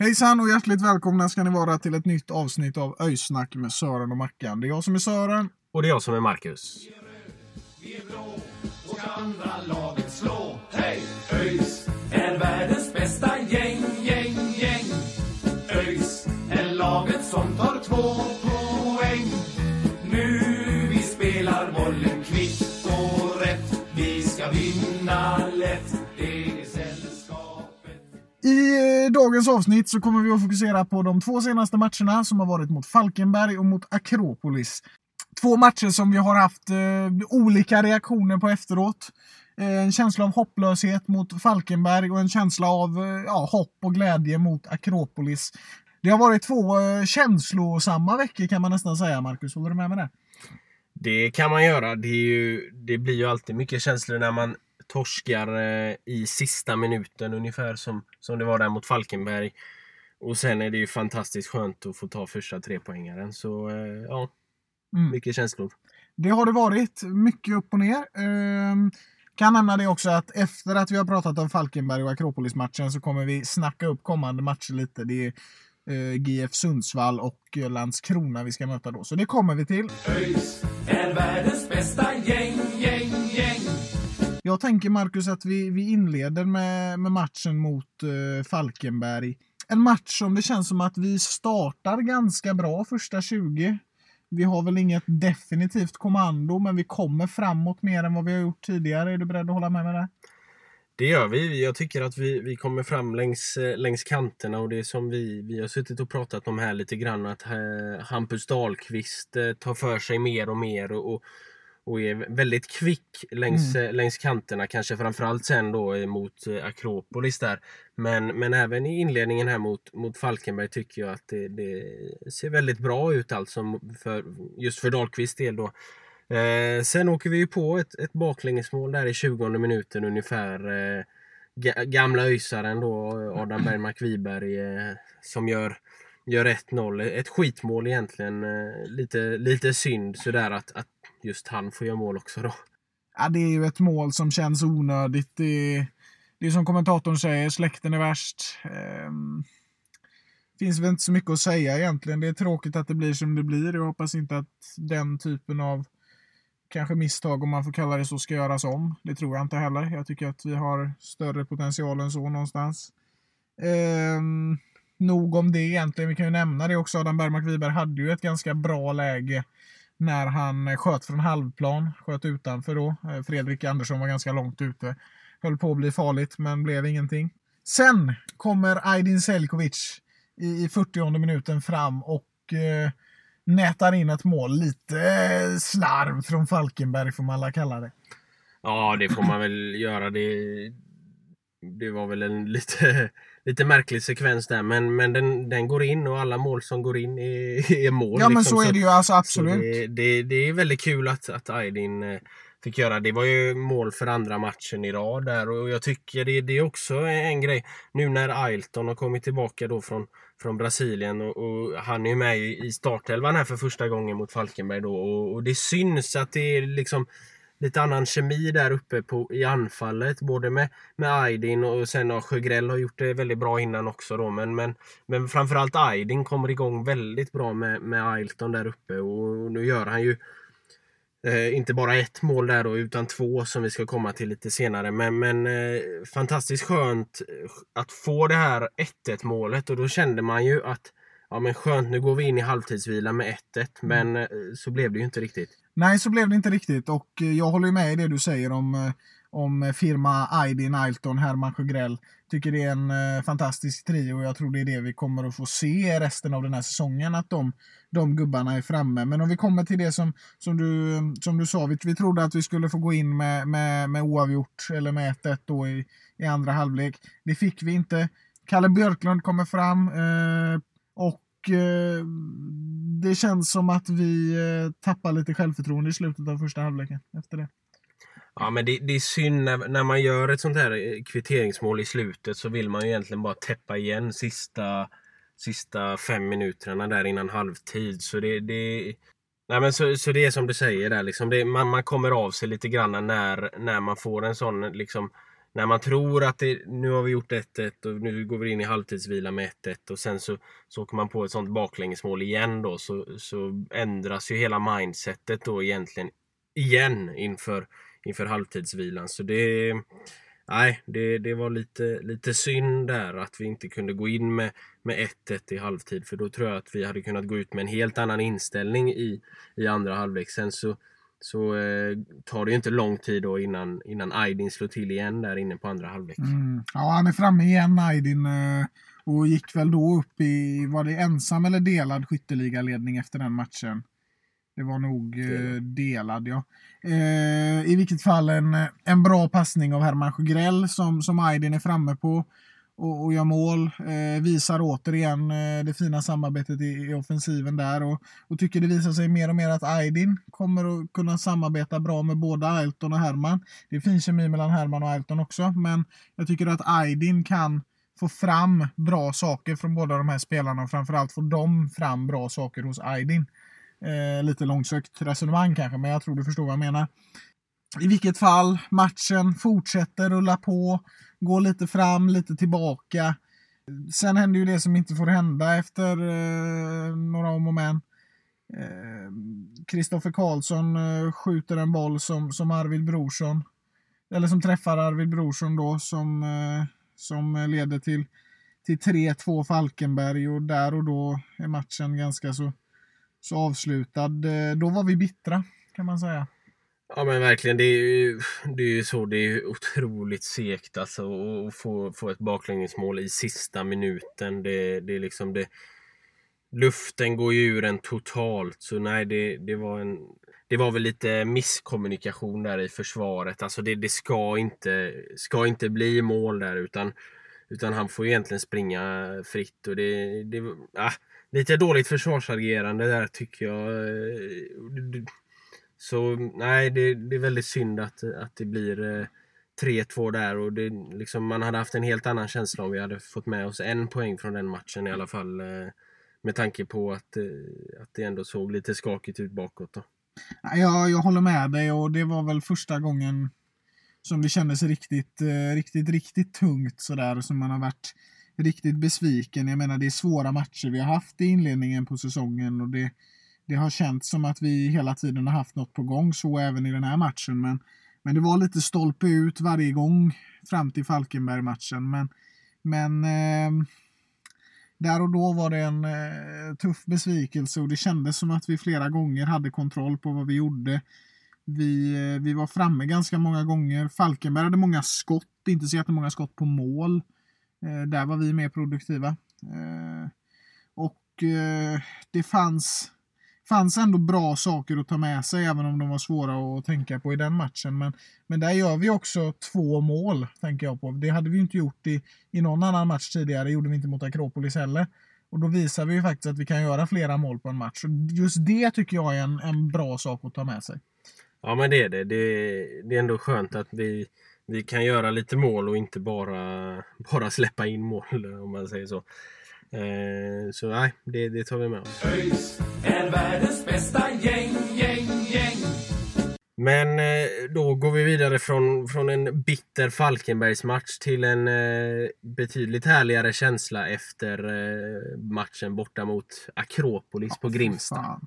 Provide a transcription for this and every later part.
Hejsan och hjärtligt välkomna ska ni vara till ett nytt avsnitt av Öjsnack med Sören och Mackan. Det är jag som är Sören. Och det är jag som är Marcus. Vi är blå och andra laget slå. Hej! ÖIS är världens bästa gäng, gäng, gäng. ÖIS är laget som tar två poäng. Nu vi spelar bollen kvitt och rätt. Vi ska vinna i eh, dagens avsnitt så kommer vi att fokusera på de två senaste matcherna som har varit mot Falkenberg och mot Akropolis. Två matcher som vi har haft eh, olika reaktioner på efteråt. Eh, en känsla av hopplöshet mot Falkenberg och en känsla av eh, ja, hopp och glädje mot Akropolis. Det har varit två eh, känslosamma veckor kan man nästan säga, Marcus. Håller du med med det? Det kan man göra. Det, är ju, det blir ju alltid mycket känslor när man torskar eh, i sista minuten ungefär som, som det var där mot Falkenberg. Och sen är det ju fantastiskt skönt att få ta första trepoängaren. Så eh, ja, Mm. mycket känslor. Det har det varit. Mycket upp och ner. Ehm, kan nämna det också att efter att vi har pratat om Falkenberg och Akropolis-matchen så kommer vi snacka upp kommande matcher lite. Det är eh, GF Sundsvall och Landskrona vi ska möta då. Så det kommer vi till. ÖIS är världens bästa gäng. Jag tänker Marcus att vi, vi inleder med, med matchen mot uh, Falkenberg. En match som det känns som att vi startar ganska bra första 20. Vi har väl inget definitivt kommando, men vi kommer framåt mer än vad vi har gjort tidigare. Är du beredd att hålla med mig där? Det gör vi. Jag tycker att vi, vi kommer fram längs, eh, längs kanterna och det är som vi, vi har suttit och pratat om här lite grann att eh, Hampus Dahlqvist tar för sig mer och mer och, och, och är väldigt kvick längs, eh, längs kanterna. Kanske framförallt sen då eh, mot eh, Akropolis där. Men, men även i inledningen här mot, mot Falkenberg tycker jag att det, det ser väldigt bra ut alltså för, just för Dahlqvists del då. Eh, sen åker vi ju på ett, ett baklängesmål där i 20 minuten ungefär. Eh, ga- gamla öjsaren då, Adam Bergmark Wiberg, eh, som gör, gör 1-0. Ett skitmål egentligen. Lite, lite synd sådär att, att just han får göra mål också då. Ja, det är ju ett mål som känns onödigt. Det är, det är som kommentatorn säger, släkten är värst. Ehm, finns väl inte så mycket att säga egentligen. Det är tråkigt att det blir som det blir. Jag hoppas inte att den typen av kanske misstag, om man får kalla det så, ska göras om. Det tror jag inte heller. Jag tycker att vi har större potential än så någonstans. Ehm, nog om det egentligen. Vi kan ju nämna det också. Adam Bergmark Wiberg hade ju ett ganska bra läge när han eh, sköt från halvplan, sköt utanför då. Eh, Fredrik Andersson var ganska långt ute. Höll på att bli farligt, men blev ingenting. Sen kommer Aydin Selkovic i i 40 minuten fram och eh, nätar in ett mål. Lite eh, slarv från Falkenberg får man alla kalla det. Ja, det får man väl göra. Det, det var väl en lite, lite märklig sekvens där, men, men den, den går in och alla mål som går in är, är mål. Ja, men liksom. så är det ju alltså Så absolut. det, det, det är väldigt kul att, att Aydin eh, fick göra. Det var ju mål för andra matchen i rad där och jag tycker det, det är också en grej. Nu när Ailton har kommit tillbaka då från, från Brasilien och, och han är ju med i i startelvan här för första gången mot Falkenberg då och, och det syns att det är liksom lite annan kemi där uppe på, i anfallet. Både med, med Aydin och sen har Sjögrell har gjort det väldigt bra innan också då. Men, men, men framförallt Aydin kommer igång väldigt bra med, med Ailton där uppe och nu gör han ju Eh, inte bara ett mål där då, utan två som vi ska komma till lite senare. Men, men eh, fantastiskt skönt att få det här 1-1 målet och då kände man ju att ja men skönt, nu går vi in i halvtidsvila med 1-1. Men eh, så blev det ju inte riktigt. Nej, så blev det inte riktigt och eh, jag håller med i det du säger om eh, om firma Aydin, Ailton, Herman Sjögrell. Tycker det är en fantastisk trio och jag tror det är det vi kommer att få se resten av den här säsongen. Att de, de gubbarna är framme. Men om vi kommer till det som, som, du, som du sa, vi, vi trodde att vi skulle få gå in med, med, med oavgjort eller med 1-1 då i, i andra halvlek. Det fick vi inte. Kalle Björklund kommer fram eh, och eh, det känns som att vi eh, tappar lite självförtroende i slutet av första halvleken efter det. Ja, men det, det är synd när, när man gör ett sånt här eh, kvitteringsmål i slutet så vill man ju egentligen bara täppa igen sista, sista fem minuterna där innan halvtid. Så det, det, nej men så, så det är som du säger där, liksom det, man, man kommer av sig lite grann när, när man får en sån liksom när man tror att det, nu har vi gjort 1-1 och nu går vi in i halvtidsvila med 1-1 och sen så, så åker man på ett sånt baklängesmål igen då så, så ändras ju hela mindsetet då egentligen igen inför, inför halvtidsvilan. Så det, nej, det, det var lite, lite synd där att vi inte kunde gå in med, med 1-1 i halvtid. För då tror jag att vi hade kunnat gå ut med en helt annan inställning i, i andra halvlek. Sen så, så eh, tar det ju inte lång tid då innan, innan Aydin slår till igen där inne på andra halvlek. Mm. Ja, han är framme igen Aydin. Eh, och gick väl då upp i, var det ensam eller delad skytteligaledning efter den matchen? Det var nog eh, delad, ja. Eh, I vilket fall en, en bra passning av Herman Sjögrell som, som Aydin är framme på och, och gör mål. Eh, visar återigen eh, det fina samarbetet i, i offensiven där och, och, tycker det visar sig mer och mer att Aydin kommer att kunna samarbeta bra med både Ailton och Herman. Det är fin kemi mellan Herman och Ailton också, men jag tycker att Aydin kan få fram bra saker från båda de här spelarna och framförallt får de fram bra saker hos Aydin. Eh, lite långsökt resonemang kanske, men jag tror du förstår vad jag menar. I vilket fall, matchen fortsätter rulla på, går lite fram, lite tillbaka. Sen händer ju det som inte får hända efter eh, några om och men. Kristoffer eh, Karlsson eh, skjuter en boll som, som Arvid Brorsson, eller som träffar Arvid Brorsson då, som, eh, som leder till, till 3-2 Falkenberg och där och då är matchen ganska så så avslutad. Eh, då var vi bittra kan man säga. Ja men verkligen, det är ju, det är ju så. Det är otroligt segt alltså att få, få ett baklängesmål i sista minuten. Det, det är liksom det. Luften går ju ur en totalt. Så nej, det, det var en... Det var väl lite misskommunikation där i försvaret. Alltså det, det ska, inte, ska inte bli mål där utan, utan han får egentligen springa fritt. Och det, det, ah, lite dåligt försvarsagerande där tycker jag. Eh, så nej, det, det är väldigt synd att, att det blir eh, 3-2 där och det, liksom, man hade haft en helt annan känsla om vi hade fått med oss en poäng från den matchen i alla fall. Eh, med tanke på att, eh, att det ändå såg lite skakigt ut bakåt. Då. Ja, jag håller med dig och det var väl första gången som det kändes riktigt, eh, riktigt, riktigt tungt sådär som man har varit riktigt besviken. Jag menar, det är svåra matcher vi har haft i inledningen på säsongen och det, det har känts som att vi hela tiden har haft något på gång, så även i den här matchen. Men, men det var lite stolpe ut varje gång fram till Falkenberg-matchen. Men, men eh, där och då var det en eh, tuff besvikelse och det kändes som att vi flera gånger hade kontroll på vad vi gjorde. Vi, eh, vi var framme ganska många gånger. Falkenberg hade många skott, inte så jättemånga skott på mål. Eh, där var vi mer produktiva. Eh, och eh, det fanns, fanns ändå bra saker att ta med sig även om de var svåra att tänka på i den matchen. Men, men där gör vi också två mål, tänker jag på. Det hade vi inte gjort i, i någon annan match tidigare, det gjorde vi inte mot Akropolis heller. Och då visar vi ju faktiskt att vi kan göra flera mål på en match. Och just det tycker jag är en, en bra sak att ta med sig. Ja men det är det. Det, det är ändå skönt att vi vi kan göra lite mål och inte bara, bara släppa in mål om man säger så. Eh, så nej, det, det tar vi med oss. ÖIS är världens bästa gäng, gäng, gäng. Men eh, då går vi vidare från, från en bitter Falkenbergsmatch till en eh, betydligt härligare känsla efter matchen borta mot Akropolis oh, på Grimsta.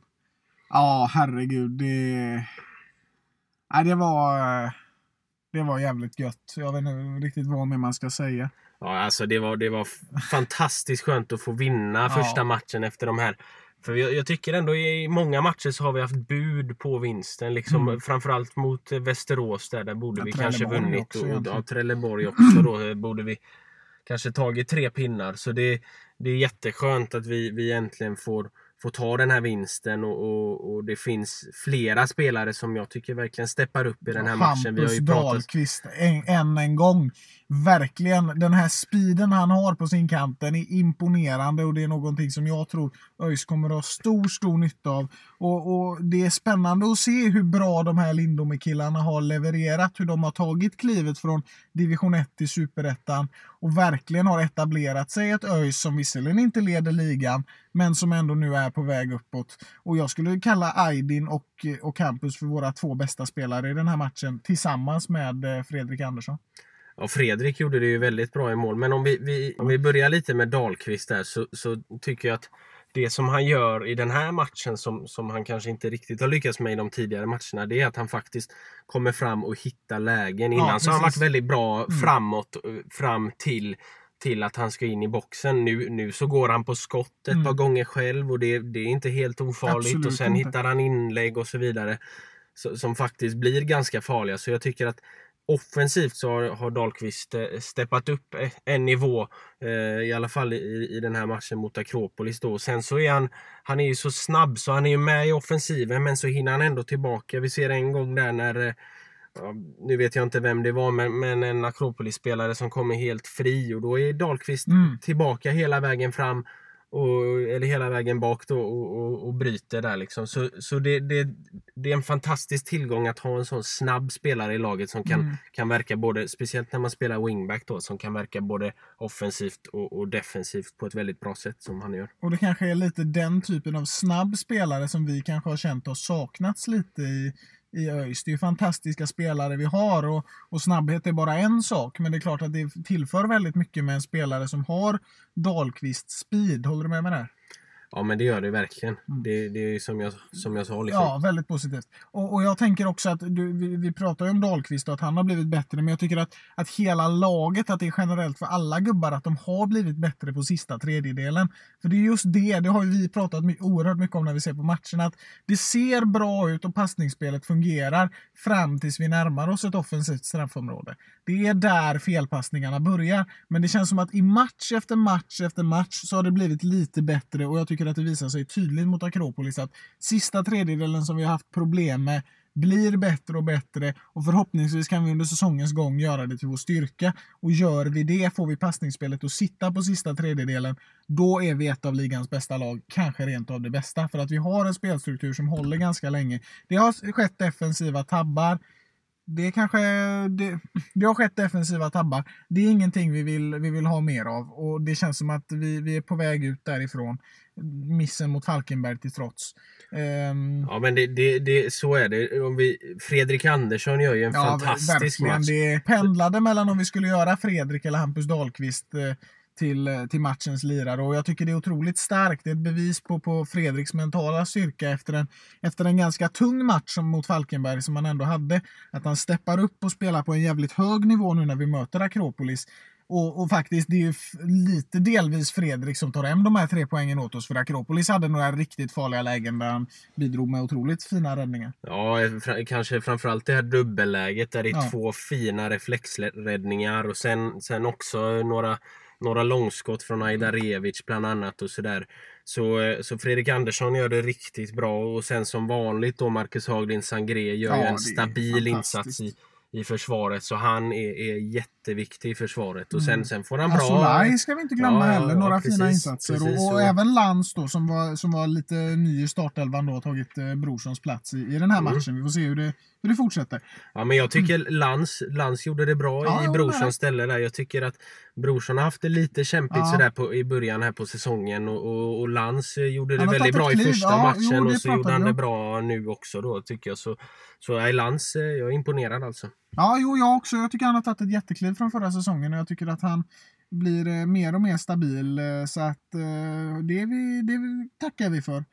Ja, herregud. Det... Nej, det var... Det var jävligt gött. Jag vet inte riktigt vad mer man ska säga. Ja, alltså det var, det var fantastiskt skönt att få vinna första matchen efter de här För jag, jag, tycker ändå i många matcher så har vi haft bud på vinsten. Liksom, mm. Framförallt mot Västerås där, där borde ja, vi kanske vunnit. Också, och, och, Trelleborg också då borde vi kanske tagit tre pinnar. Så det, det är jätteskönt att vi, vi äntligen får får ta den här vinsten och, och, och, det finns flera spelare som jag tycker verkligen steppar upp i den här Hampus matchen. Vi har ju pratat... Dahlqvist än en, en gång. Verkligen, den här speeden han har på sin kant, den är imponerande och det är någonting som jag tror ÖIS kommer att ha stor, stor nytta av. Och, och det är spännande att se hur bra de här Lindome-killarna har levererat, hur de har tagit klivet från division 1 till superettan och verkligen har etablerat sig ett ÖIS som visserligen inte leder ligan, men som ändå nu är på väg uppåt. Och jag skulle kalla Aydin och, och Campus för våra två bästa spelare i den här matchen tillsammans med eh, Fredrik Andersson. Ja, Fredrik gjorde det ju väldigt bra i mål. Men om vi, vi om vi börjar lite med Dahlqvist där så, så tycker jag att det som han gör i den här matchen som, som han kanske inte riktigt har lyckats med i de tidigare matcherna det är att han faktiskt kommer fram och hittar lägen. Innan ja, så har han varit väldigt bra mm. framåt fram till till att han ska in i boxen. Nu, nu så går han på skott ett mm. par gånger själv och det, det är inte helt ofarligt. Absolut och sen inte. hittar han inlägg och så vidare. Så, som faktiskt blir ganska farliga. Så jag tycker att offensivt så har, har Dahlqvist eh, steppat upp en nivå. Eh, I alla fall i, i den här matchen mot Akropolis. Då. Sen så är han, han är ju så snabb så han är ju med i offensiven men så hinner han ändå tillbaka. Vi ser en gång där när eh, Ja, nu vet jag inte vem det var, men, men en Akropolis-spelare som kommer helt fri och då är Dahlqvist mm. tillbaka hela vägen fram och, eller hela vägen bak då och, och, och bryter där liksom. Så, så det, det, det, är en fantastisk tillgång att ha en sån snabb spelare i laget som kan, mm. kan verka både, speciellt när man spelar wingback då, som kan verka både offensivt och, och, defensivt på ett väldigt bra sätt som han gör. Och det kanske är lite den typen av snabb spelare som vi kanske har känt oss saknats lite i i ÖIS. Det är fantastiska spelare vi har och, och, snabbhet är bara en sak. Men det är klart att det tillför väldigt mycket med en spelare som har Dahlqvist speed. Håller du med mig där? Ja men det gör det verkligen. Mm. Det, det är som jag, som jag sa. Liksom. Ja, väldigt positivt. Och, och jag tänker också att du, vi, vi pratar ju om Dahlqvist och att han har blivit bättre. Men jag tycker att, att hela laget, att det är generellt för alla gubbar, att de har blivit bättre på sista tredjedelen. För det är just det, det har vi pratat my oerhört mycket om när vi ser på matcherna. Att det ser bra ut och passningsspelet fungerar fram tills vi närmar oss ett offensivt straffområde. Det är där felpassningarna börjar. Men det känns som att i match efter match efter match så har det blivit lite bättre och jag tycker att det visar sig tydligt mot Akropolis att sista tredjedelen som vi har haft problem med blir bättre och bättre och förhoppningsvis kan vi under säsongens gång göra det till vår styrka. Och gör vi det, får vi passningsspelet att sitta på sista tredjedelen, då är vi ett av ligans bästa lag, kanske rent av det bästa. För att vi har en spelstruktur som håller ganska länge. Det har skett defensiva tabbar, det kanske det, det har skett defensiva tabbar. Det är ingenting vi vill, vi vill ha mer av och det känns som att vi, vi är på väg ut därifrån. Missen mot Falkenberg till trots. Um, ja men det, det, det, så är det. Om vi, Fredrik Andersson gör ju en ja, fantastisk match. Det pendlade mellan om vi skulle göra Fredrik eller Hampus Dahlqvist eh, till, eh, till matchens lirare. Och jag tycker det är otroligt starkt. Det är ett bevis på, på Fredriks mentala styrka efter en, efter en ganska tung match som mot Falkenberg som han ändå hade. Att han steppar upp och spelar på en jävligt hög nivå nu när vi möter Akropolis. Och, och, faktiskt, det är ju lite delvis Fredrik som tar hem de här tre poängen åt oss. För Akropolis hade några riktigt farliga lägen där han bidrog med otroligt fina räddningar. Ja, kanske framförallt det här dubbelläget där det är ja. två fina reflexräddningar och sen, sen också några några långskott från Ajdarevic bland annat och sådär. Så, eh, så Fredrik Andersson gör det riktigt bra och sen som vanligt då Marcus Haglind Sangré gör ja, en stabil insats i, i försvaret. Så han är, är jätteviktig i försvaret. Och sen, mm. sen får han bra... Solaj ska vi inte glömma ja, heller. Några ja, precis, fina insatser. Precis, och, och även Lantz då som var, som var lite ny i startelvan då. Tagit eh, Brorssons plats i, i den här mm. matchen. Vi får se hur det, hur det fortsätter. Ja men jag tycker. Lantz, Lantz gjorde det bra ja, i Brorssons ställe där. Jag tycker att Brorsson har haft det lite kämpigt ja. sådär på, i början här på säsongen. Och, och, och Lantz gjorde det väldigt bra i första ja, matchen. Jo, och så gjorde han det bra nu också då tycker jag. Så, så är Lantz, eh, jag är imponerad alltså. Ja, jo, jag också. Jag tycker han har tagit ett jättekliv från förra säsongen och jag tycker att han blir eh, mer och mer stabil. Eh, så att det, vi, det tackar vi för.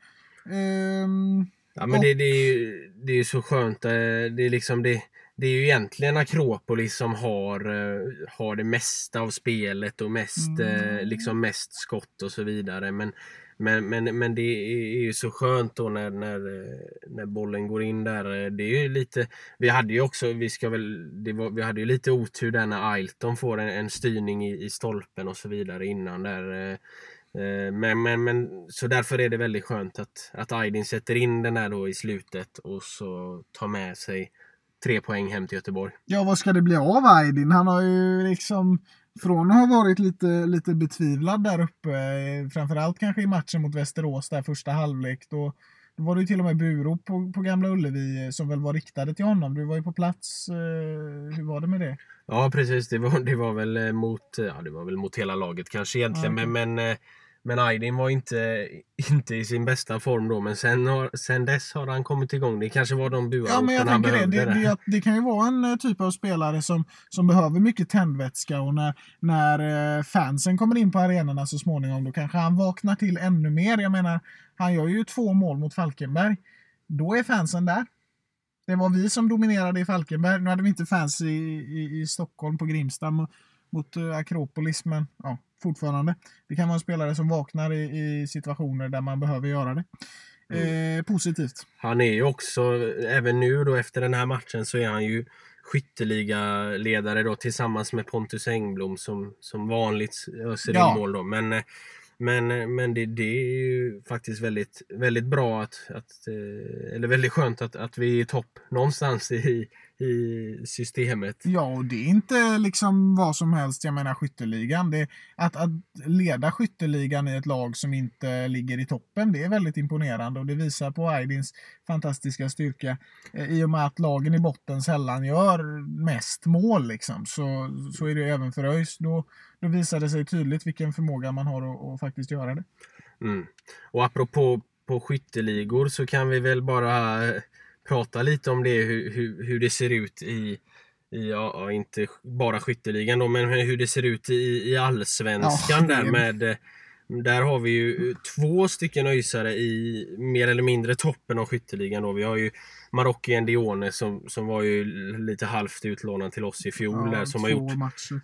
Ehm, ja, men och... det, det, är ju det är så skönt. Det är liksom det det är ju egentligen Akropolis som har, har det mesta av spelet och mest, mm. liksom mest skott och så vidare. Men, Men, men, men det är ju så skönt då när, när, när bollen går in där. Det är ju lite, vi hade ju också, vi ska väl, var, vi hade ju lite otur där när Ailton får en, en styrning i, i stolpen och så vidare innan där. Eh, men, men, men, så därför är det väldigt skönt att, att Aydin sätter in den här då i slutet och så tar med sig tre poäng hem till Göteborg. Ja, vad ska det bli av Aydin? Han har ju liksom från att ha varit lite, lite betvivlad där uppe, eh, framförallt kanske i matchen mot Västerås där första halvlek, då, då var det ju till och med burop på, på Gamla Ullevi eh, som väl var riktade till honom. Du var ju på plats. hur var det med det? Ja precis, det var, det var väl mot, ja, det var väl mot hela laget kanske egentligen. Ja, okay. Men, men men Aydin var inte, inte i sin bästa form då. Men sen, har, sen dess har han kommit igång. Det kanske var de burouten ja, men jag han behövde. Det, det, det, det, kan ju vara en eh, typ av spelare som, som behöver mycket tändvätska. Och när, när eh, fansen kommer in på arenorna så småningom då kanske han vaknar till ännu mer. Jag menar, han gör ju två mål mot Falkenberg. Då är fansen där. Det var vi som dominerade i Falkenberg. Nu hade vi inte fans i, i, i Stockholm på Grimsta mot, mot eh, Akropolis. Men ja, fortfarande. Det kan vara en spelare som vaknar i, i situationer där man behöver göra det. Mm. Eh, positivt. Han är ju också, även nu då efter den här matchen så är han ju skytteliga-ledare då tillsammans med Pontus Engblom som, som vanligt öser ja. in mål då. Men, men, men det, det, är ju faktiskt väldigt, väldigt bra att, att eh, eller väldigt skönt att, att vi är i topp någonstans i, i systemet. Ja, och det är inte liksom vad som helst. Jag menar skytteligan. Det, att, att leda skytteligan i ett lag som inte ligger i toppen, det är väldigt imponerande och det visar på Aydins fantastiska styrka. Eh, I och med att lagen i botten sällan gör mest mål liksom, så, så är det även för ÖIS. Då, då visar det sig tydligt vilken förmåga man har att, att faktiskt göra det. Mm. Och apropå på skytteligor så kan vi väl bara prata lite om det, hur, hur, hur det ser ut i, i ja, inte bara skytteligan då, men hur det ser ut i, i allsvenskan ja, där med där har vi ju två stycken öjsare i mer eller mindre toppen av skytteligan. Då. Vi har ju Marocki Dione som, som var ju lite halvt utlånad till oss i fjol. Ja, där, som har gjort,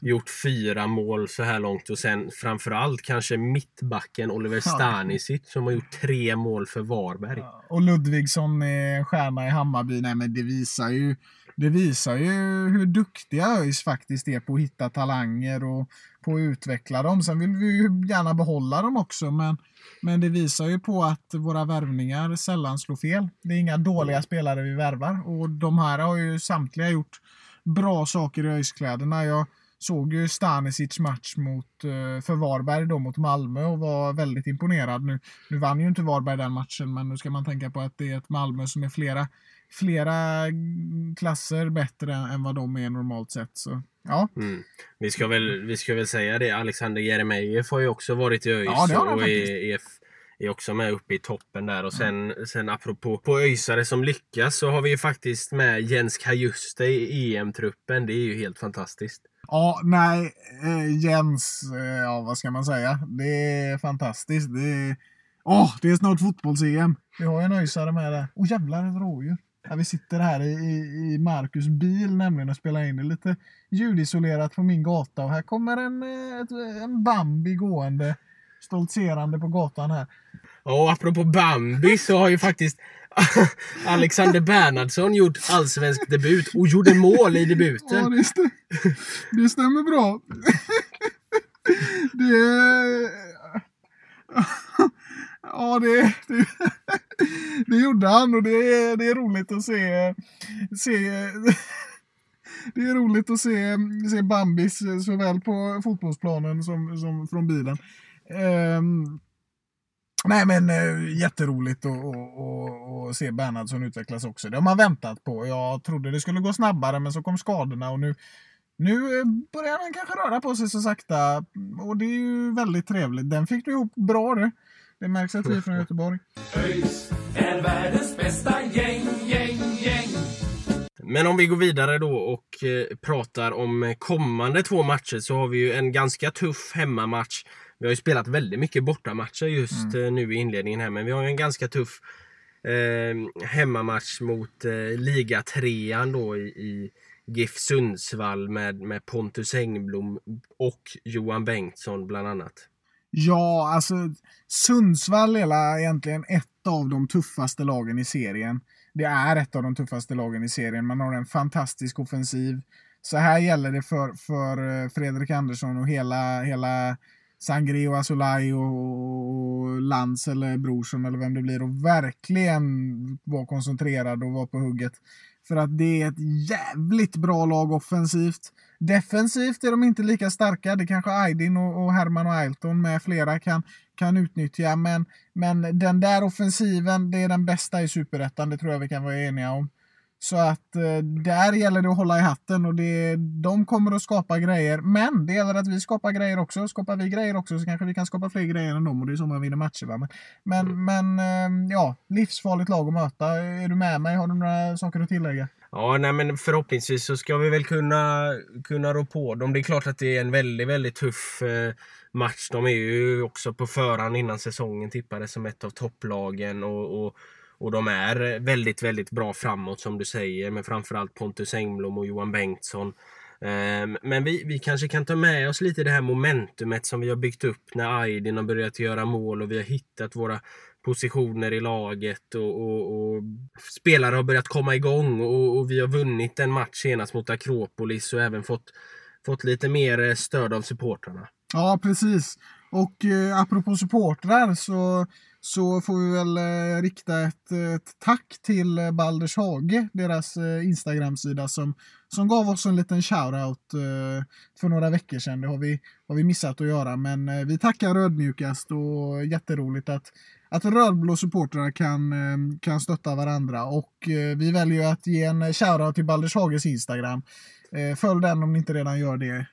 gjort fyra mål så här långt. Och sen framförallt kanske mittbacken Oliver Stanisic som har gjort tre mål för Varberg. Ja, och Ludvigsson är stjärna i Hammarby. Nej, men det visar ju det visar ju hur duktiga ÖIS faktiskt är på att hitta talanger och på att utveckla dem. Sen vill vi ju gärna behålla dem också, men, men det visar ju på att våra värvningar sällan slår fel. Det är inga dåliga spelare vi värvar och de här har ju samtliga gjort bra saker i ÖIS-kläderna. Jag såg ju Stanisic match mot, eh, för Varberg då mot Malmö och var väldigt imponerad. Nu, nu vann ju inte Varberg den matchen, men nu ska man tänka på att det är ett Malmö som är flera flera klasser bättre än vad de är normalt sett. Så, ja. Mm. Vi, ska väl, vi ska väl säga det, Alexander Jeremejeff har ju också varit i ÖIS ja, och är, är, också med uppe i toppen där. Och sen, mm. sen apropå på ÖISare som lyckas så har vi ju faktiskt med Jens Kajuste i EM-truppen. Det är ju helt fantastiskt. Ja, nej, eh, Jens, eh, ja vad ska man säga? Det är fantastiskt. Det är, oh, det är snart fotbolls-EM. Vi har ju en öisare med där. Åh oh, jävlar, ett rådjur. Ja, vi sitter här i, i, Marcus bil nämligen och spelar in det lite ljudisolerat på min gata och här kommer en, ett, en Bambi gående stoltserande på gatan här. Och apropå Bambi så har ju faktiskt Alexander Bernhardsson gjort allsvensk debut och gjorde mål i debuten. Ja, det, stäm det stämmer bra. det... Ja, det, det, det gjorde han och det är, det är roligt att se, se det är roligt att se, se Bambis såväl på fotbollsplanen som, som från bilen. Um, nej men uh, jätteroligt att se Bernhardsson utvecklas också. Det har man väntat på. Jag trodde det skulle gå snabbare men så kom skadorna och nu, nu eh, börjar han kanske röra på sig så sakta och det är ju väldigt trevligt. Den fick du ihop bra du. Det märks att vi är från Göteborg. ÖIS är världens bästa gäng, gäng, gäng. Men om vi går vidare då och eh, pratar om kommande två matcher så har vi ju en ganska tuff hemmamatch. Vi har ju spelat väldigt mycket bortamatcher just mm. Eh, nu i inledningen här men vi har ju en ganska tuff eh, hemmamatch mot eh, ligatrean då i, i GIF Sundsvall med, med Pontus Engblom och Johan Bengtsson bland annat. Ja, alltså Sundsvall är egentligen ett av de tuffaste lagen i serien. Det är ett av de tuffaste lagen i serien. Man har en fantastisk offensiv. Så här gäller det för, för eh, Fredrik Andersson och hela, hela Sangri och Asolaj och Lantz eller Brorsson eller vem det blir och verkligen vara koncentrerad och vara på hugget. För att det är ett jävligt bra lag offensivt. Defensivt är de inte lika starka. Det kanske Aydin och, och Herman och Ailton med flera kan, kan utnyttja. Men, men den där offensiven, det är den bästa i superettan. Det tror jag vi kan vara eniga om. Så att eh, där gäller det att hålla i hatten och det, de kommer att skapa grejer. Men det gäller att vi skapar grejer också. Skapar vi grejer också så kanske vi kan skapa fler grejer än dem och det är så man vinner matcher. Va? Men, men, mm. men eh, ja, livsfarligt lag att möta. Är du med mig? Har du några saker att tillägga? Ja, nej, men förhoppningsvis så ska vi väl kunna, kunna rå på dem. Det är klart att det är en väldigt, väldigt tuff eh, match. De är ju också på förhand innan säsongen tippade som ett av topplagen. och, och och de är eh, väldigt, väldigt bra framåt som du säger med framförallt Pontus Engblom och Johan Bengtsson. Ehm, men vi, vi kanske kan ta med oss lite det här momentumet som vi har byggt upp när Aydin har börjat göra mål och vi har hittat våra positioner i laget och, och, och spelare har börjat komma igång och, och, vi har vunnit en match senast mot Akropolis och även fått, fått lite mer eh, stöd av supportrarna. Ja, precis. Och eh, apropå supportrar så så får vi väl eh, rikta ett, ett, tack till eh, Balders Hage, deras eh, Instagram-sida som, som gav oss en liten shoutout eh, för några veckor sedan. Det har vi, har vi missat att göra, men eh, vi tackar ödmjukast och jätteroligt att, att rödblå supportrar kan, kan stötta varandra och vi väljer att ge en shoutout till Balders Hages Instagram. följ den om ni inte redan gör det.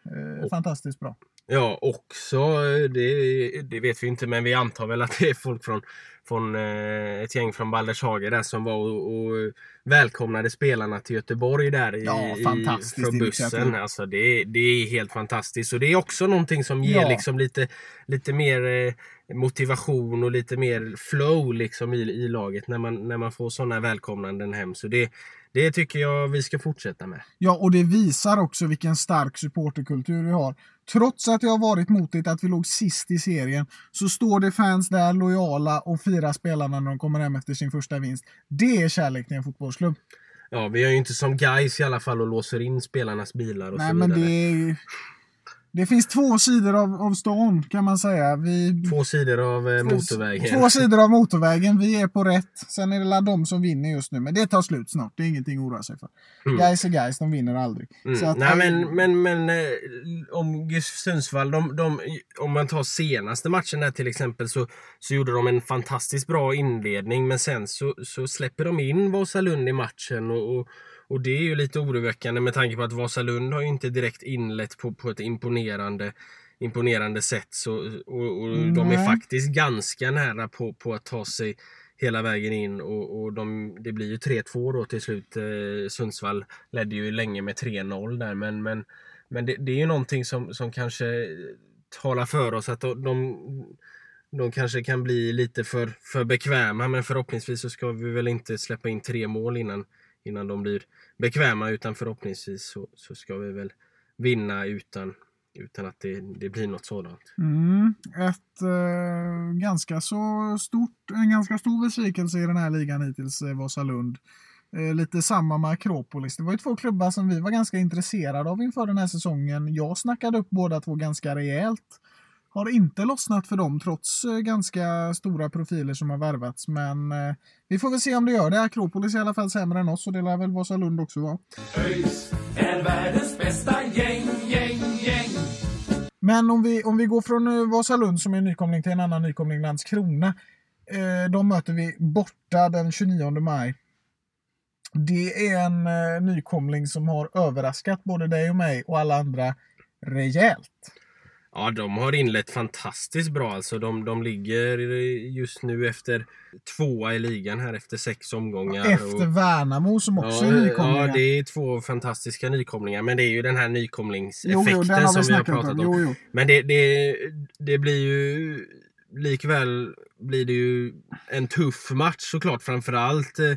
fantastiskt bra. Ja, också, det, det vet vi inte, men vi antar väl att det är folk från, från eh, ett gäng från Baldershage där som var och, och välkomnade spelarna till Göteborg där i, ja, fantastiskt i, från bussen. Alltså det, det är helt fantastiskt och det är också någonting som ger ja. liksom lite, lite mer eh, motivation och lite mer flow liksom i, i laget när man, när man får sådana välkomnanden hem. Så det, det tycker jag vi ska fortsätta med. Ja, och det visar också vilken stark supporterkultur vi har. Trots att det har varit motigt att vi låg sist i serien så står det fans där lojala och firar spelarna när de kommer hem efter sin första vinst. Det är kärlek till en fotbollsklubb. Ja, vi är ju inte som guys i alla fall och låser in spelarnas bilar och Nej, så vidare. Men det är det finns två sidor av, av stan kan man säga. Vi, två sidor av eh, motorvägen. Två sidor av motorvägen. Vi är på rätt. Sen är det de som vinner just nu. Men det tar slut snart. Det är ingenting att oroa sig för. Mm. Guys är guys, de vinner aldrig. Mm. Att, Nej, men, men, men eh, om GIF Sundsvall, de, de, om man tar senaste matchen där till exempel så, så gjorde de en fantastiskt bra inledning. Men sen så, så släpper de in Vasalund i matchen. och, och och det är ju lite oroväckande med tanke på att Vasalund har ju inte direkt inlett på, på ett imponerande imponerande sätt. Så, och, och mm. de är faktiskt ganska nära på, på att ta sig hela vägen in och, och de, det blir ju 3-2 då till slut. Eh, Sundsvall ledde ju länge med 3-0 där men, men, men det, det, är ju någonting som, som kanske talar för oss att de, de, de kanske kan bli lite för, för bekväma men förhoppningsvis så ska vi väl inte släppa in tre mål innan, innan de blir bekväma utan förhoppningsvis så, så ska vi väl vinna utan, utan att det, det blir något sådant. Mm, ett eh, ganska så stort, en ganska stor besvikelse i den här ligan hittills, eh, Vasalund. Eh, lite samma med Akropolis. Det var ju två klubbar som vi var ganska intresserade av inför den här säsongen. Jag snackade upp båda två ganska rejält har inte lossnat för dem trots eh, ganska stora profiler som har värvats. Men eh, vi får väl se om det gör det. Akropolis är i alla fall sämre än oss och det lär väl Vasalund också vara. ÖIS är världens bästa gäng, gäng, gäng. Men om vi, om vi går från eh, Vasalund som är nykomling till en annan nykomling, Landskrona. Eh, de möter vi borta den 29 maj. Det är en eh, nykomling som har överraskat både dig och mig och alla andra rejält. Ja, de har inlett fantastiskt bra. Alltså, de, de ligger just nu efter tvåa i ligan här efter sex omgångar. Efter och, Värnamo som också ja, är nykomlingar. Ja, det är två fantastiska nykomlingar. Men det är ju den här nykomlingseffekten jo, jo, som vi har pratat om. Jo, men det, det, det blir ju likväl blir det ju en tuff match såklart. Framförallt eh,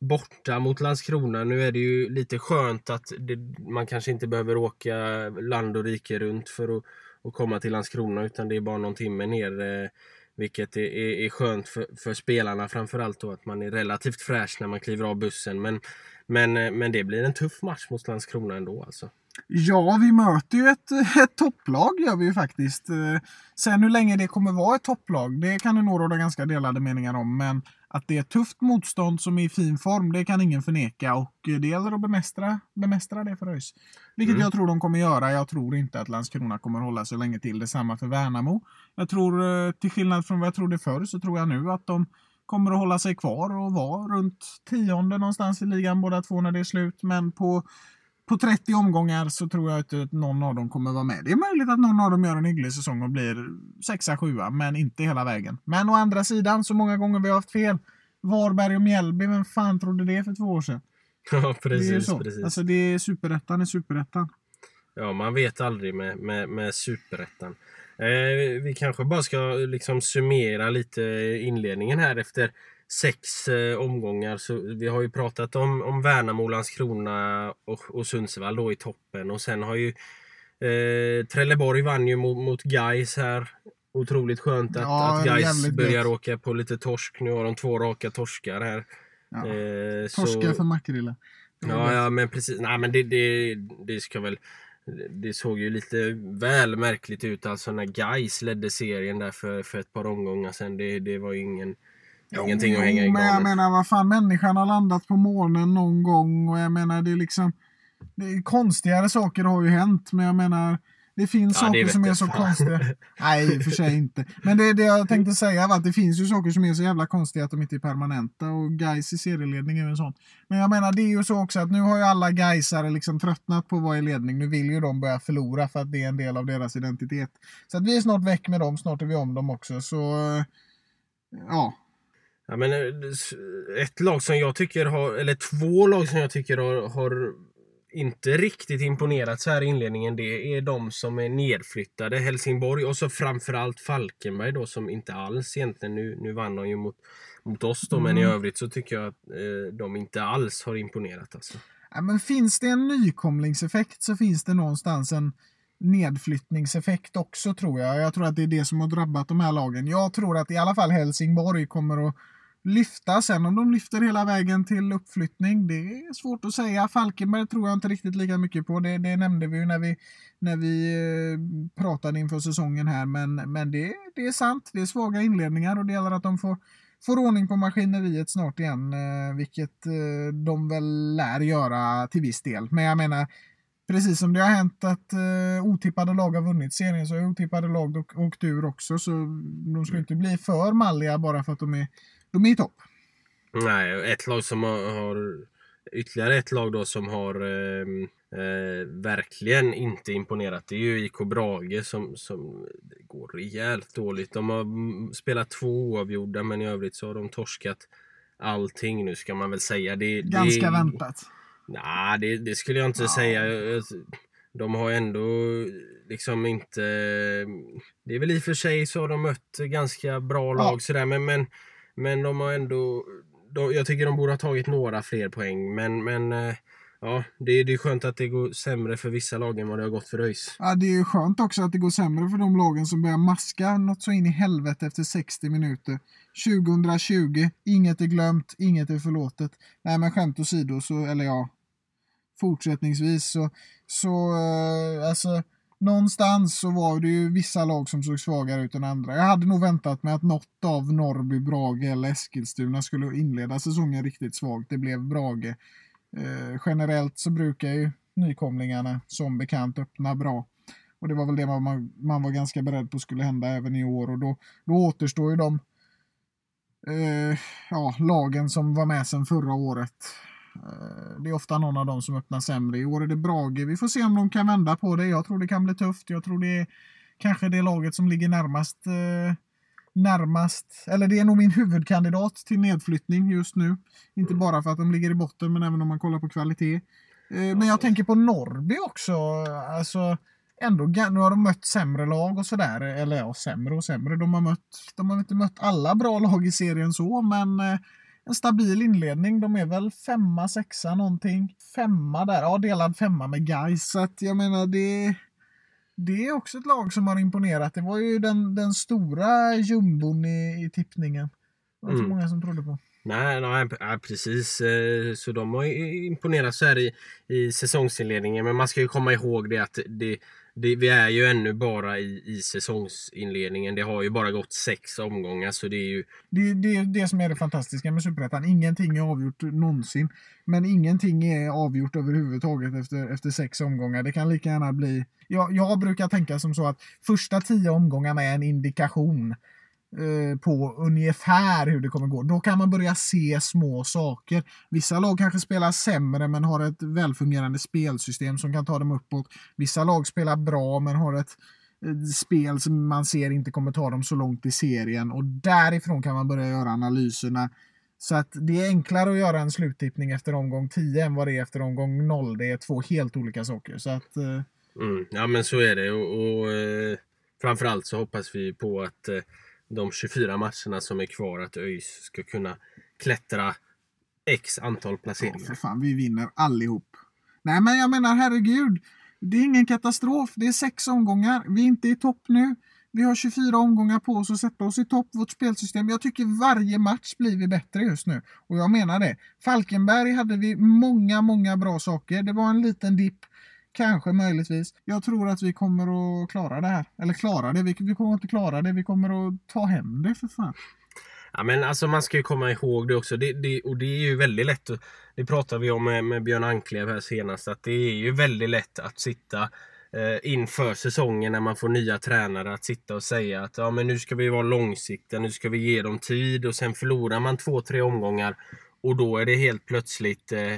borta mot Landskrona. Nu är det ju lite skönt att det, man kanske inte behöver åka land och rike runt för att att komma till Landskrona utan det är bara någon timme ner. Eh, vilket är, är, är skönt för, för spelarna framförallt då att man är relativt fräsch när man kliver av bussen. Men, men, eh, men det blir en tuff match mot Landskrona ändå alltså. Ja, vi möter ju ett, ett topplag gör vi ju faktiskt. Eh, sen hur länge det kommer vara ett topplag, det kan det nog råda ganska delade meningar om. Men att det är tufft motstånd som är i fin form, det kan ingen förneka. Och det gäller att bemästra, bemästra det för ÖIS. Vilket mm. jag tror de kommer göra. Jag tror inte att Landskrona kommer hålla så länge till. Detsamma för Värnamo. Jag tror, eh, till skillnad från vad jag trodde förr, så tror jag nu att de kommer att hålla sig kvar och vara runt tionde någonstans i ligan båda två när det är slut. Men på på 30 omgångar så tror jag inte att någon av dem kommer vara med. Det är möjligt att någon av dem gör en hygglig säsong och blir sexa, sjua, men inte hela vägen. Men å andra sidan, så många gånger vi har haft fel. Varberg och Mjällby, vem fan trodde det för två år sedan? Ja, precis. Det är så. precis. Alltså, det är superettan i superettan. Ja, man vet aldrig med, med, med superettan. Eh, vi kanske bara ska liksom summera lite inledningen här efter sex eh, omgångar. Så vi har ju pratat om, om Värnamo, Landskrona och, och Sundsvall då i toppen. Och sen har ju eh, Trelleborg vann ju mot, mot Gais här. Otroligt skönt att, ja, att Gais börjar lätt. åka på lite torsk. Nu har de två raka torskar här. Ja. Eh, Torskar så... för Makrilla. Ja, ja, men precis. Nej, men det, det, det ska väl... Det såg ju lite väl märkligt ut alltså när Gais ledde serien där för, för ett par omgångar sedan. Det, det var ju ingen Ingenting att hänga i Men jag menar, vad fan, människan har landat på månen någon gång och jag menar, det är liksom... Det är konstigare saker har ju hänt, men jag menar... Det finns ja, saker det som är så fan. konstiga. Nej, för sig inte. Men det det jag tänkte säga var att det finns ju saker som är så jävla konstiga att de inte är permanenta och guys i serieledning är ju en sån. Men jag menar det är ju så också att nu har ju alla Gaisare liksom tröttnat på att vara i ledning. Nu vill ju de börja förlora för att det är en del av deras identitet. Så att vi är snart väck med dem, snart är vi om dem också. Så ja, Ja, men eh, ett lag som jag tycker har, eller två lag som jag tycker har, har inte riktigt imponerat så här i inledningen. Det är de som är nedflyttade. Helsingborg och så framförallt Falkenberg då som inte alls egentligen, nu, nu vann de ju mot, mot oss då, mm. men i mm. övrigt så tycker jag att eh, de inte alls har imponerat alltså. Ja, men finns det en nykomlingseffekt så finns det någonstans en nedflyttningseffekt också tror jag. Jag tror att det är det som har drabbat de här lagen. Jag tror att i alla fall Helsingborg kommer att lyfta. Sen om de lyfter hela vägen till uppflyttning, det är svårt att säga. Falkenberg tror jag inte riktigt lika mycket på. Det, det nämnde vi ju när vi, när vi eh, pratade inför säsongen här. Men, men det, det är sant. Det är svaga inledningar och det gäller att de får, får ordning på maskineriet snart igen. Eh, vilket eh, de väl lär göra till viss del. Men jag menar, precis som det har hänt att uh, otippade lag har vunnit serien så har otippade lag åkt ur också. Så de ska inte bli för malliga bara för att de är de är i topp. Nej, ett lag som har, ytterligare ett lag då som har eh, eh, verkligen inte imponerat. Det är ju IK Brage som, som går rejält dåligt. De har spelat två oavgjorda men i övrigt så har de torskat allting nu ska man väl säga. Det, Ganska det, väntat. Nej, det, det, skulle jag inte ja. säga. De har ändå liksom inte... Det är väl i och för sig så har de mött ganska bra lag ja. sådär men, men men de har ändå... De, jag tycker de borde ha tagit några fler poäng. Men, men eh, ja, det, det är skönt att det går sämre för vissa lag än vad det har gått för ÖIS. Ja, det är skönt också att det går sämre för de lagen som börjar maska något så in i helvete efter 60 minuter. 2020, inget är glömt, inget är förlåtet. Nej, men skämt åsido, så, eller ja, fortsättningsvis så, så eh, alltså någonstans så var det ju vissa lag som såg svagare ut än andra. Jag hade nog väntat mig att något av Norrby, Brage eller Eskilstuna skulle inleda säsongen riktigt svagt. Det blev Brage. Eh, generellt så brukar ju nykomlingarna som bekant öppna bra. Och det var väl det man, man var ganska beredd på skulle hända även i år och då, då återstår ju de eh, ja, lagen som var med sedan förra året. Eh, det är ofta någon av dem som öppnar sämre. I år är det Brage. Vi får se om de kan vända på det. Jag tror det kan bli tufft. Jag tror det är kanske det laget som ligger närmast eh, närmast, eller det är nog min huvudkandidat till nedflyttning just nu. Inte bara för att de ligger i botten, men även om man kollar på kvalitet. Eh, men jag tänker på Norrby också. Alltså, ändå, nu har de mött sämre lag och sådär. Eller ja, sämre och sämre. De har, mött, de har inte mött alla bra lag i serien så, men eh, en stabil inledning. De är väl femma, sexa någonting. Femma där, ja delad femma med guys. Så att jag menar det... det är också ett lag som har imponerat. Det var ju den, den stora jumbon i, i tippningen. Det var inte Mm. många som trodde på. Nej, nej, ja, precis. Eh, Så de har imponerat så här i, i säsongsinledningen. Men man ska ju komma ihåg det att det, det, vi är ju ännu bara i, i säsongsinledningen. Det har ju bara gått sex omgångar så det är ju... Det, det är det som är det fantastiska med Superettan. Ingenting är avgjort någonsin. Men ingenting är avgjort överhuvudtaget efter, efter sex omgångar. Det kan lika gärna bli... Jag, jag brukar tänka som så att första tio omgångarna är en indikation Eh, på ungefär hur det kommer gå. Då kan man börja se små saker. Vissa lag kanske spelar sämre men har ett välfungerande spelsystem som kan ta dem uppåt. Vissa lag spelar bra men har ett eh, spel som man ser inte kommer ta dem så långt i serien och därifrån kan man börja göra analyserna. Så att det är enklare att göra en sluttippning efter omgång 10 än vad det är efter omgång 0. Det är två helt olika saker. Så att, eh, Mm, ja men så är det och, och eh, framförallt så hoppas vi på att eh, de 24 matcherna som är kvar att ÖIS ska kunna klättra X antal Ja, placeringar. för fan, vi vinner allihop. Nej, men jag menar herregud. Det är ingen katastrof. Det är sex omgångar. Vi är inte i topp nu. Vi har 24 omgångar på oss att sätta oss i topp, vårt spelsystem. Jag tycker varje match blir vi bättre just nu. Och jag menar det. Falkenberg hade vi många, många bra saker. Det var en liten dipp. Kanske möjligtvis. Jag tror att vi kommer att klara det här. Eller klara det. Vi, vi kommer inte klara det. Vi kommer att ta hem det för fan. Ja, men alltså man ska ju komma ihåg det också. Det, det, och det är ju väldigt lätt. Det pratade vi om med, med Björn Anklev här senast. Att det är ju väldigt lätt att sitta eh, inför säsongen när man får nya tränare. Att sitta och säga att ja, men nu ska vi vara långsiktiga. Nu ska vi ge dem tid. Och sen förlorar man två, tre omgångar. Och då är det helt plötsligt eh,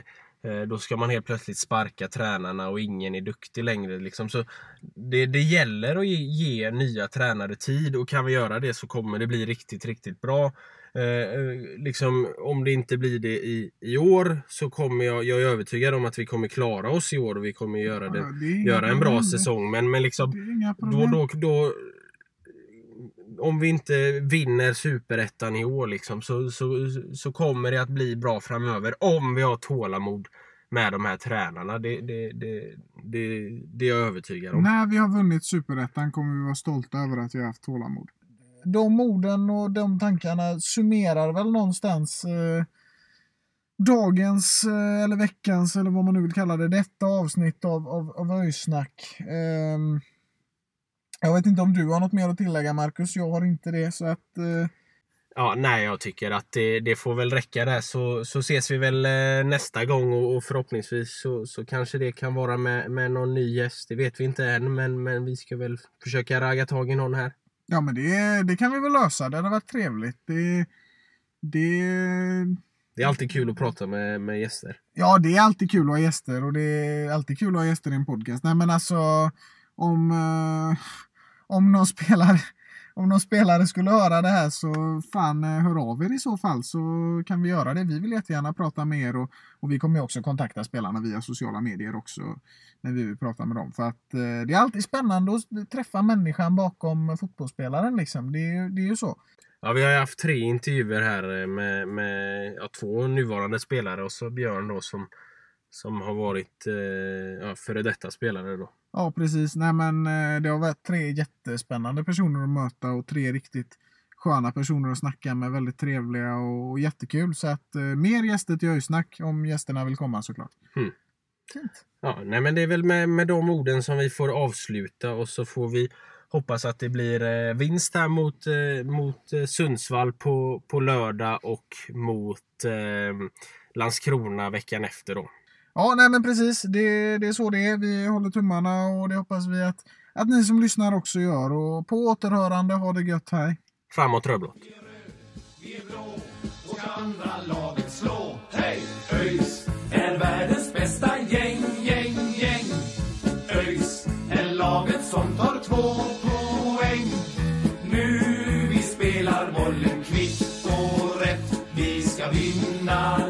då ska man helt plötsligt sparka tränarna och ingen är duktig längre. Liksom. Så det, det gäller att ge, ge nya tränare tid och kan vi göra det så kommer det bli riktigt, riktigt bra. Eh, eh, liksom, om det inte blir det i, i år så kommer jag, jag är övertygad om att vi kommer klara oss i år och vi kommer göra, Ja, det, det är inga göra en bra problem. säsong. Men, men liksom, Det då, då, då, om vi inte vinner superettan i år liksom, så, så, så kommer det att bli bra framöver. Om vi har tålamod med de här tränarna. Det, det, det, det, det är jag övertygad om. När vi har vunnit superettan kommer vi vara stolta över att vi har haft tålamod. De orden och de tankarna summerar väl någonstans eh, dagens eh, eller veckans eller vad man nu vill kalla det, detta avsnitt av, av, av Öjsnack. Eh, jag vet inte om du har något mer att tillägga Marcus, jag har inte det så att eh, Ja, nej, jag tycker att det, det får väl räcka där så, så ses vi väl eh, nästa gång och, och förhoppningsvis så, så kanske det kan vara med, med någon ny gäst. Det vet vi inte än men, men vi ska väl försöka ragga tag i någon här. ja men det, det kan vi väl lösa, det hade varit trevligt. Det, det, Det är alltid kul att prata med, med gäster. Ja, det är alltid kul att ha gäster och det är alltid kul att ha gäster i en podcast. Nej, men alltså om, eh, om, någon spelare, om någon spelare skulle höra det här så fan eh, hör av er i så fall så kan vi göra det. Vi vill jättegärna prata med er och, och vi kommer också kontakta spelarna via sociala medier också när vi vill prata med dem. För att eh, det är alltid spännande att träffa människan bakom fotbollsspelaren liksom. Det är, det är ju så. Ja, vi har haft tre intervjuer här eh, med, med ja, två nuvarande spelare och så Björn då som, som har varit eh, ja, före detta spelare då. Ja, precis. Nej, men eh, det har varit tre jättespännande personer att möta och tre riktigt sköna personer att snacka med. Väldigt trevliga och, och jättekul. Så att eh, mer gäster till Öjsnack om gästerna vill komma såklart. Mm. Fint. Ja, nej men det är väl med, med de orden som vi får avsluta och så får vi hoppas att det blir eh, vinst här mot, eh, mot Sundsvall på, på lördag och mot Landskrona veckan efter då. Ja, nej men precis. Det, det är så det är. Vi håller tummarna och det hoppas vi att, att ni som lyssnar också gör. Och på återhörande, ha det gött. Hej! Framåt rödblått! Vi är röd, vi är blå, och ska andra laget slå. Hej! ÖIS är världens bästa gäng, gäng, gäng. ÖIS är laget som tar två poäng. Nu vi spelar bollen kvitt och rätt. Vi ska vinna